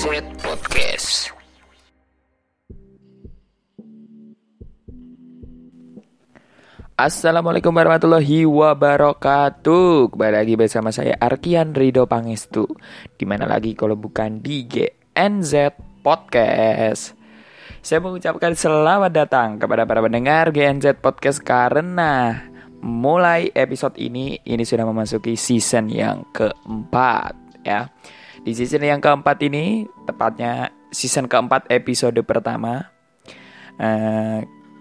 GNZ Podcast. Assalamualaikum warahmatullahi wabarakatuh. Kembali lagi bersama saya Arkian Rido Pangestu. Di mana lagi kalau bukan di GNZ Podcast. Saya mengucapkan selamat datang kepada para pendengar GNZ Podcast Karena mulai episode ini Ini sudah memasuki season yang keempat ya Di season yang keempat ini Tepatnya season keempat episode pertama uh,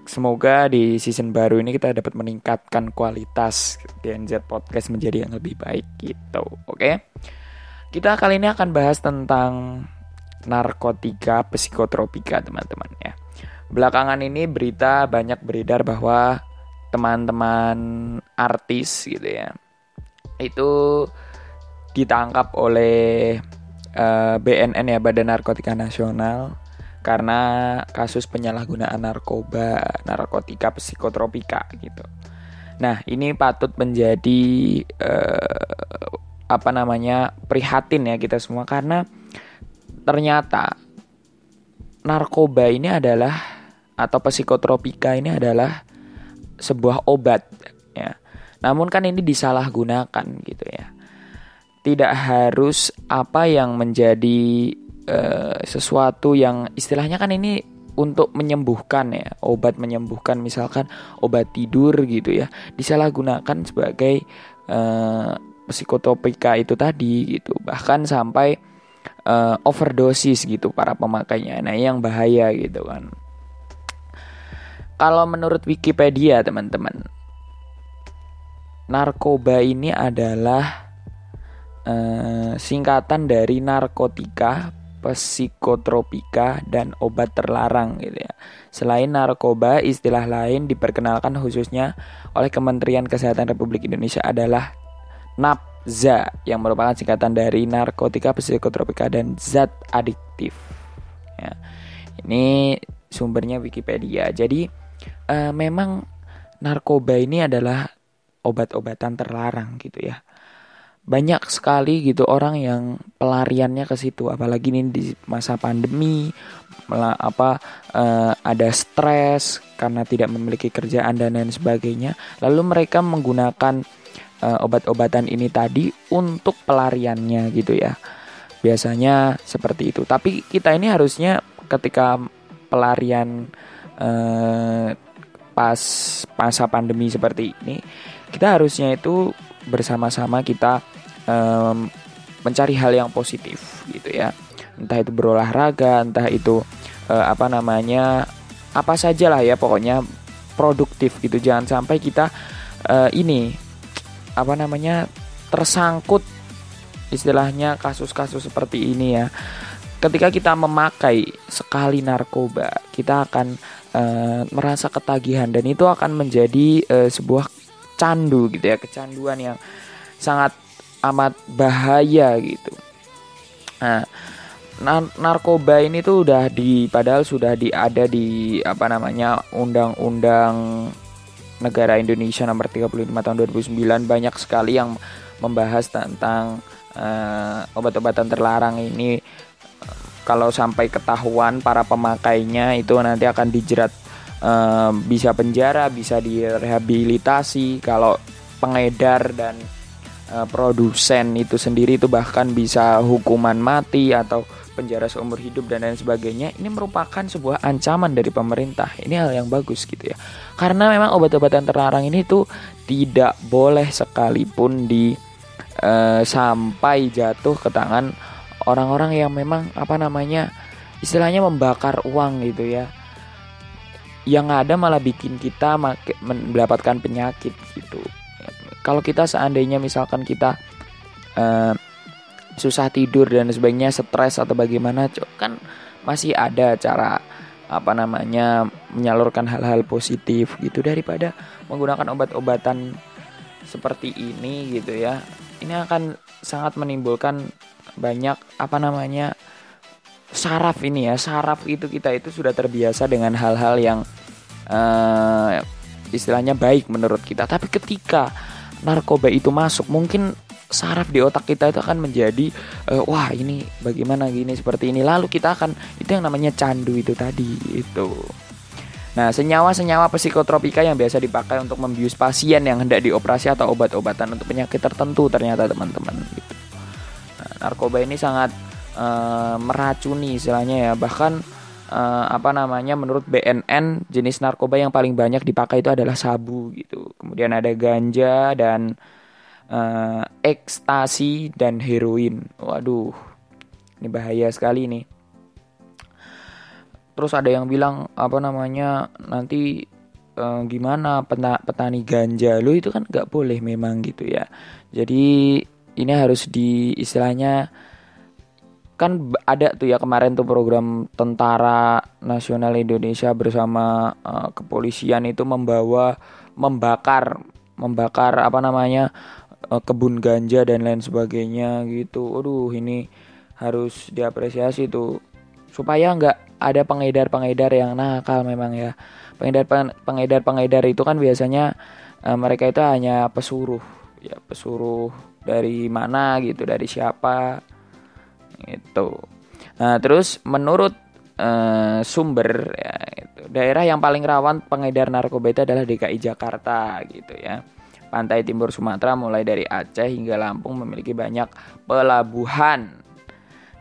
semoga di season baru ini kita dapat meningkatkan kualitas GNZ Podcast menjadi yang lebih baik gitu. Oke. Kita kali ini akan bahas tentang narkotika psikotropika teman-teman ya. Belakangan ini berita banyak beredar bahwa teman-teman artis gitu ya. Itu ditangkap oleh eh, BNN ya Badan Narkotika Nasional karena kasus penyalahgunaan narkoba, narkotika, psikotropika gitu. Nah, ini patut menjadi uh, apa namanya prihatin ya kita semua karena ternyata narkoba ini adalah atau psikotropika ini adalah sebuah obat ya. Namun kan ini disalahgunakan gitu ya. Tidak harus apa yang menjadi uh, sesuatu yang istilahnya kan ini untuk menyembuhkan ya obat menyembuhkan misalkan obat tidur gitu ya disalahgunakan sebagai uh, psikotropika itu tadi gitu. Bahkan sampai uh, overdosis gitu para pemakainya. Nah yang bahaya gitu kan. Kalau menurut Wikipedia teman-teman narkoba ini adalah uh, singkatan dari narkotika psikotropika dan obat terlarang gitu ya. Selain narkoba, istilah lain diperkenalkan khususnya oleh Kementerian Kesehatan Republik Indonesia adalah NAPZA yang merupakan singkatan dari narkotika, psikotropika dan zat adiktif. Ya. Ini sumbernya Wikipedia. Jadi uh, memang narkoba ini adalah obat-obatan terlarang gitu ya banyak sekali gitu orang yang pelariannya ke situ. Apalagi ini di masa pandemi malah apa uh, ada stres karena tidak memiliki kerjaan dan lain sebagainya. Lalu mereka menggunakan uh, obat-obatan ini tadi untuk pelariannya gitu ya. Biasanya seperti itu. Tapi kita ini harusnya ketika pelarian uh, pas masa pandemi seperti ini kita harusnya itu bersama-sama kita um, mencari hal yang positif gitu ya. Entah itu berolahraga entah itu uh, apa namanya apa saja lah ya pokoknya produktif gitu. Jangan sampai kita uh, ini apa namanya tersangkut istilahnya kasus-kasus seperti ini ya. Ketika kita memakai sekali narkoba kita akan uh, merasa ketagihan dan itu akan menjadi uh, sebuah candu gitu ya kecanduan yang sangat amat bahaya gitu. Nah, narkoba ini tuh udah di padahal sudah di ada di apa namanya undang-undang negara Indonesia nomor 35 tahun 2009 banyak sekali yang membahas tentang uh, obat-obatan terlarang ini kalau sampai ketahuan para pemakainya itu nanti akan dijerat uh, bisa penjara, bisa direhabilitasi kalau pengedar dan uh, produsen itu sendiri itu bahkan bisa hukuman mati atau penjara seumur hidup dan lain sebagainya ini merupakan sebuah ancaman dari pemerintah. Ini hal yang bagus gitu ya. Karena memang obat-obatan terlarang ini tuh tidak boleh sekalipun di uh, sampai jatuh ke tangan orang-orang yang memang apa namanya istilahnya membakar uang gitu ya. Yang ada malah bikin kita mendapatkan penyakit gitu kalau kita seandainya misalkan kita uh, susah tidur dan sebagainya stres atau bagaimana kan masih ada cara apa namanya menyalurkan hal-hal positif gitu daripada menggunakan obat-obatan seperti ini gitu ya. Ini akan sangat menimbulkan banyak apa namanya saraf ini ya. Saraf itu kita itu sudah terbiasa dengan hal-hal yang uh, istilahnya baik menurut kita. Tapi ketika narkoba itu masuk mungkin saraf di otak kita itu akan menjadi uh, wah ini bagaimana gini seperti ini lalu kita akan itu yang namanya candu itu tadi itu Nah, senyawa-senyawa psikotropika yang biasa dipakai untuk membius pasien yang hendak dioperasi atau obat-obatan untuk penyakit tertentu ternyata teman-teman gitu. Nah, narkoba ini sangat uh, meracuni istilahnya ya. Bahkan uh, apa namanya menurut BNN jenis narkoba yang paling banyak dipakai itu adalah sabu gitu. Kemudian ada ganja dan uh, ekstasi dan heroin. Waduh. Ini bahaya sekali nih terus ada yang bilang apa namanya nanti e, gimana peta, petani ganja lu itu kan nggak boleh memang gitu ya jadi ini harus di istilahnya kan ada tuh ya kemarin tuh program tentara nasional Indonesia bersama uh, kepolisian itu membawa membakar membakar apa namanya uh, kebun ganja dan lain sebagainya gitu. Aduh ini harus diapresiasi tuh supaya nggak ada pengedar-pengedar yang nakal memang ya. Pengedar pengedar pengedar itu kan biasanya uh, mereka itu hanya pesuruh ya pesuruh dari mana gitu dari siapa itu. Nah terus menurut uh, sumber ya itu daerah yang paling rawan pengedar narkoba itu adalah DKI Jakarta gitu ya. Pantai timur Sumatera mulai dari Aceh hingga Lampung memiliki banyak pelabuhan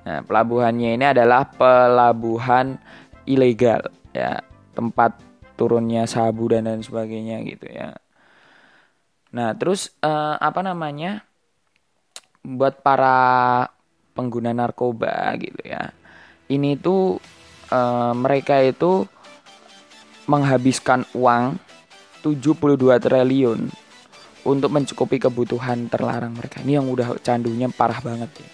Nah, pelabuhannya ini adalah pelabuhan ilegal ya, tempat turunnya sabu dan lain sebagainya gitu ya. Nah, terus uh, apa namanya? buat para pengguna narkoba gitu ya. Ini tuh uh, mereka itu menghabiskan uang 72 triliun untuk mencukupi kebutuhan terlarang mereka. Ini yang udah candunya parah banget ya.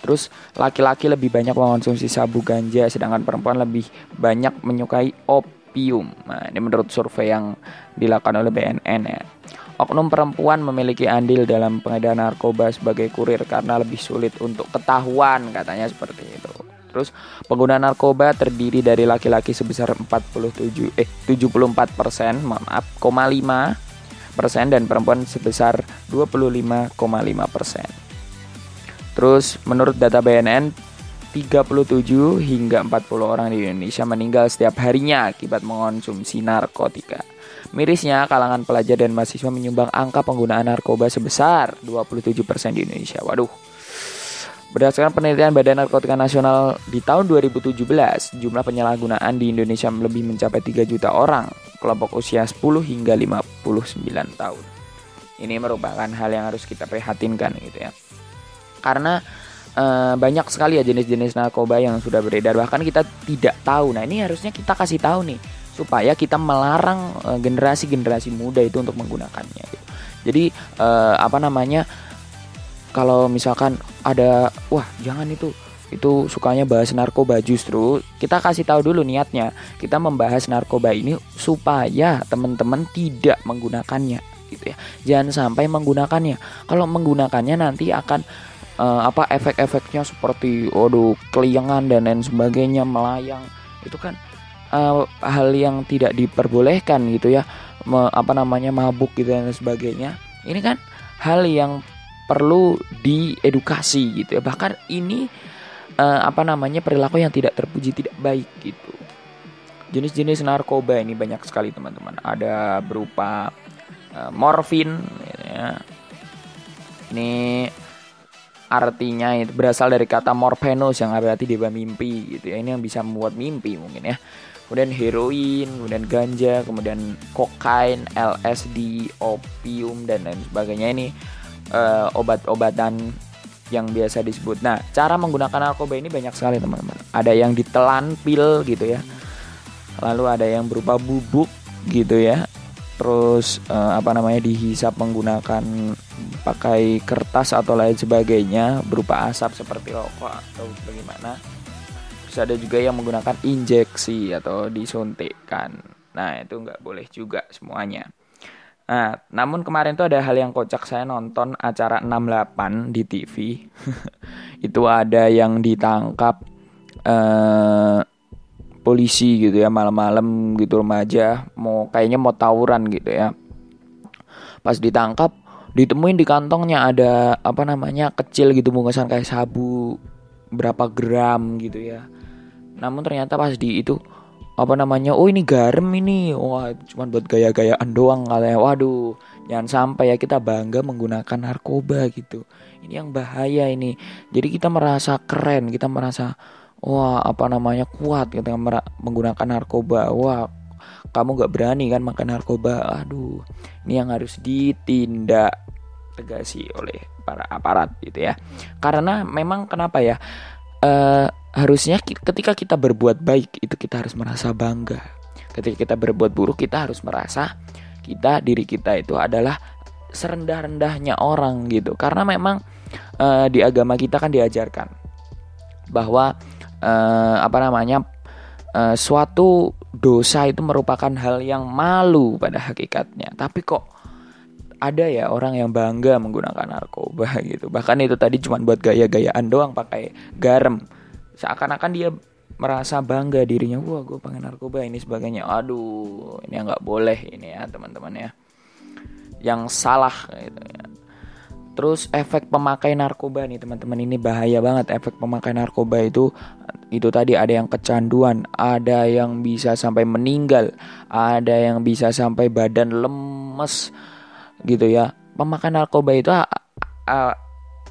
Terus laki-laki lebih banyak mengonsumsi sabu ganja sedangkan perempuan lebih banyak menyukai opium. Nah, ini menurut survei yang dilakukan oleh BNN ya. Oknum perempuan memiliki andil dalam pengedaran narkoba sebagai kurir karena lebih sulit untuk ketahuan katanya seperti itu. Terus pengguna narkoba terdiri dari laki-laki sebesar 47 eh 74 persen, maaf, 5 persen dan perempuan sebesar 25,5 persen. Terus menurut data BNN 37 hingga 40 orang di Indonesia meninggal setiap harinya akibat mengonsumsi narkotika. Mirisnya, kalangan pelajar dan mahasiswa menyumbang angka penggunaan narkoba sebesar 27% di Indonesia. Waduh. Berdasarkan penelitian Badan Narkotika Nasional di tahun 2017, jumlah penyalahgunaan di Indonesia lebih mencapai 3 juta orang, kelompok usia 10 hingga 59 tahun. Ini merupakan hal yang harus kita prihatinkan gitu ya karena uh, banyak sekali ya jenis-jenis narkoba yang sudah beredar bahkan kita tidak tahu nah ini harusnya kita kasih tahu nih supaya kita melarang eh, generasi-generasi muda itu untuk menggunakannya gitu. jadi uh, apa namanya kalau misalkan ada wah jangan itu itu sukanya bahas narkoba justru kita kasih tahu dulu niatnya kita membahas narkoba ini supaya teman-teman tidak menggunakannya gitu ya. Jangan sampai menggunakannya. Kalau menggunakannya nanti akan uh, apa efek-efeknya seperti waduh keliangan dan lain sebagainya melayang. Itu kan uh, hal yang tidak diperbolehkan gitu ya Me, apa namanya mabuk gitu dan sebagainya. Ini kan hal yang perlu diedukasi gitu ya. Bahkan ini uh, apa namanya perilaku yang tidak terpuji tidak baik gitu. Jenis-jenis narkoba ini banyak sekali teman-teman. Ada berupa uh, morfin gitu ya. Ini artinya itu berasal dari kata morphenos yang berarti dia mimpi gitu ya. Ini yang bisa membuat mimpi mungkin ya kemudian heroin kemudian ganja kemudian kokain LSD opium dan lain sebagainya. Ini uh, obat-obatan yang biasa disebut. Nah cara menggunakan narkoba ini banyak sekali teman-teman. Ada yang ditelan pil gitu ya. Lalu ada yang berupa bubuk gitu ya. Terus uh, apa namanya dihisap menggunakan pakai kertas atau lain sebagainya berupa asap seperti rokok atau bagaimana terus ada juga yang menggunakan injeksi atau disuntikkan nah itu nggak boleh juga semuanya. Nah namun kemarin tuh ada hal yang kocak. Saya nonton acara 68 di TV itu ada yang ditangkap uh, polisi gitu ya malam-malam gitu remaja. Mau kayaknya mau tawuran gitu ya. Pas ditangkap ditemuin di kantongnya ada apa namanya kecil gitu bungkusan kayak sabu berapa gram gitu ya namun ternyata pas di itu apa namanya oh ini garam ini. Wah cuma buat gaya-gayaan doang katanya waduh jangan sampai ya kita bangga menggunakan narkoba gitu. Ini yang bahaya ini. Jadi kita merasa keren kita merasa wah apa namanya kuat kita menggunakan narkoba. Wah kamu gak berani kan makan narkoba? Aduh ini yang harus ditindak tegasi oleh para aparat gitu ya. Karena memang kenapa ya uh, harusnya ketika kita berbuat baik itu kita harus merasa bangga. Ketika kita berbuat buruk kita harus merasa kita diri kita itu adalah serendah-rendahnya orang gitu. Karena memang uh, di agama kita kan diajarkan bahwa uh, apa namanya uh, suatu dosa itu merupakan hal yang malu pada hakikatnya. Tapi kok ada ya orang yang bangga menggunakan narkoba gitu. Bahkan itu tadi cuma buat gaya-gayaan doang pakai garam. Seakan-akan dia merasa bangga dirinya. Wah gue pengen narkoba ini sebagainya. Aduh ini nggak boleh ini ya teman-teman ya. Yang salah gitu ya. Terus efek pemakai narkoba nih teman-teman. Ini bahaya banget efek pemakai narkoba itu. Itu tadi ada yang kecanduan ada yang bisa sampai meninggal ada yang bisa sampai badan lemes gitu ya pemakai narkoba itu uh,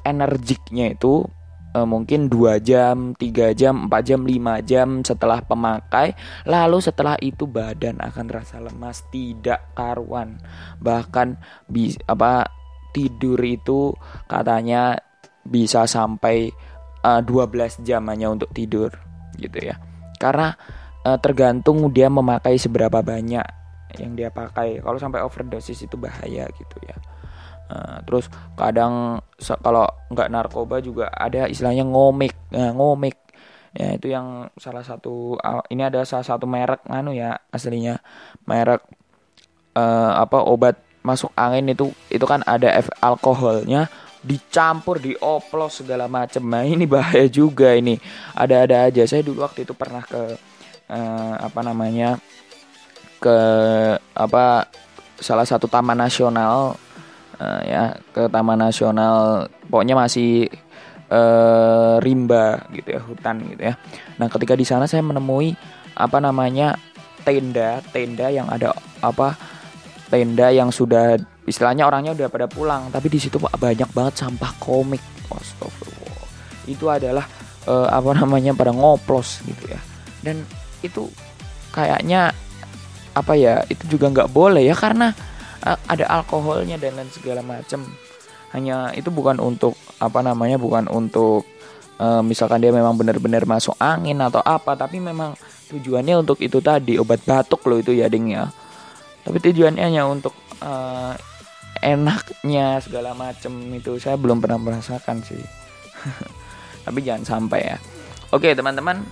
energiknya itu uh, mungkin 2 jam, 3 jam, 4 jam, 5 jam setelah pemakai, lalu setelah itu badan akan terasa lemas, tidak karuan. Bahkan bis, apa tidur itu katanya bisa sampai uh, 12 jam hanya untuk tidur gitu ya. Karena uh, tergantung dia memakai seberapa banyak yang dia pakai. Kalau sampai overdosis itu bahaya gitu ya. Nah, terus kadang kalau nggak narkoba juga ada istilahnya ngomik, nah, ngomik. Ya itu yang salah satu ini ada salah satu merek anu ya aslinya merek uh, apa obat masuk angin itu itu kan ada efek alkoholnya dicampur dioplos segala macam nah ini bahaya juga ini ada-ada aja saya dulu waktu itu pernah ke uh, apa namanya ke apa salah satu taman nasional uh, ya ke Taman Nasional pokoknya masih uh, rimba gitu ya hutan gitu ya. Nah ketika di sana saya menemui apa namanya tenda tenda yang ada apa tenda yang sudah istilahnya orangnya udah pada pulang tapi di situ banyak banget sampah komik. Astagfirullah. Itu adalah uh, apa namanya pada ngoplos gitu ya. Dan itu kayaknya apa ya itu juga nggak boleh ya karena ada alkoholnya dan lain segala macam hanya itu bukan untuk apa namanya bukan untuk uh, misalkan dia memang benar-benar masuk angin atau apa tapi memang tujuannya untuk itu tadi obat batuk loh itu ya ding ya. Tapi tujuannya hanya untuk uh, enaknya segala macam itu saya belum pernah merasakan sih. Tapi jangan sampai ya. Oke teman-teman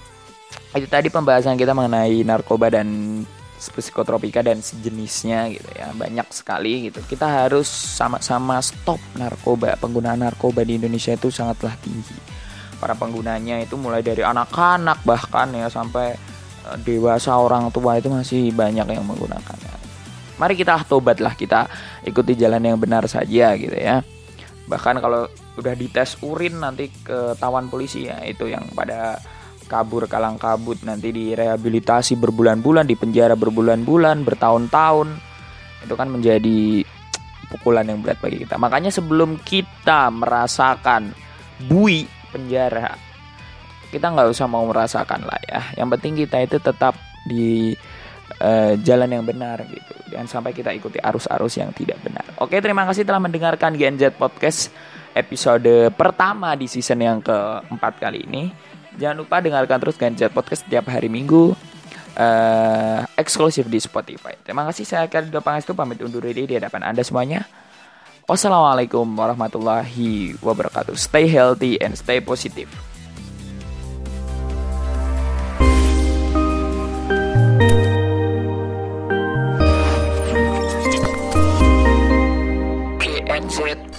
itu tadi pembahasan kita mengenai narkoba dan psikotropika dan sejenisnya gitu ya. Banyak sekali gitu. Kita harus sama-sama stop narkoba. Penggunaan narkoba di Indonesia itu sangatlah tinggi. Para penggunanya itu mulai dari anak-anak bahkan ya sampai eh, dewasa orang tua itu masih banyak yang menggunakannya mari kita tobatlah kita ikuti jalan yang benar saja gitu ya. Bahkan kalau udah dites urin nanti ketahuan polisi ya itu yang pada kabur kalang kabut nanti direhabilitasi berbulan-bulan di penjara berbulan-bulan bertahun-tahun. Itu kan menjadi pukulan yang berat bagi kita. Makanya sebelum kita merasakan bui penjara kita nggak usah mau merasakan lah ya. Yang penting kita itu tetap di uh, jalan yang benar gitu. Dan sampai kita ikuti arus-arus yang tidak benar. Oke terima kasih telah mendengarkan Genjet Podcast episode pertama di season yang keempat kali ini Jangan lupa dengarkan terus Ganjat Podcast setiap hari Minggu uh, eksklusif di Spotify. Terima kasih saya akan Pangestu pamit undur diri di hadapan Anda semuanya. Wassalamualaikum warahmatullahi wabarakatuh. Stay healthy and stay positive. GNZ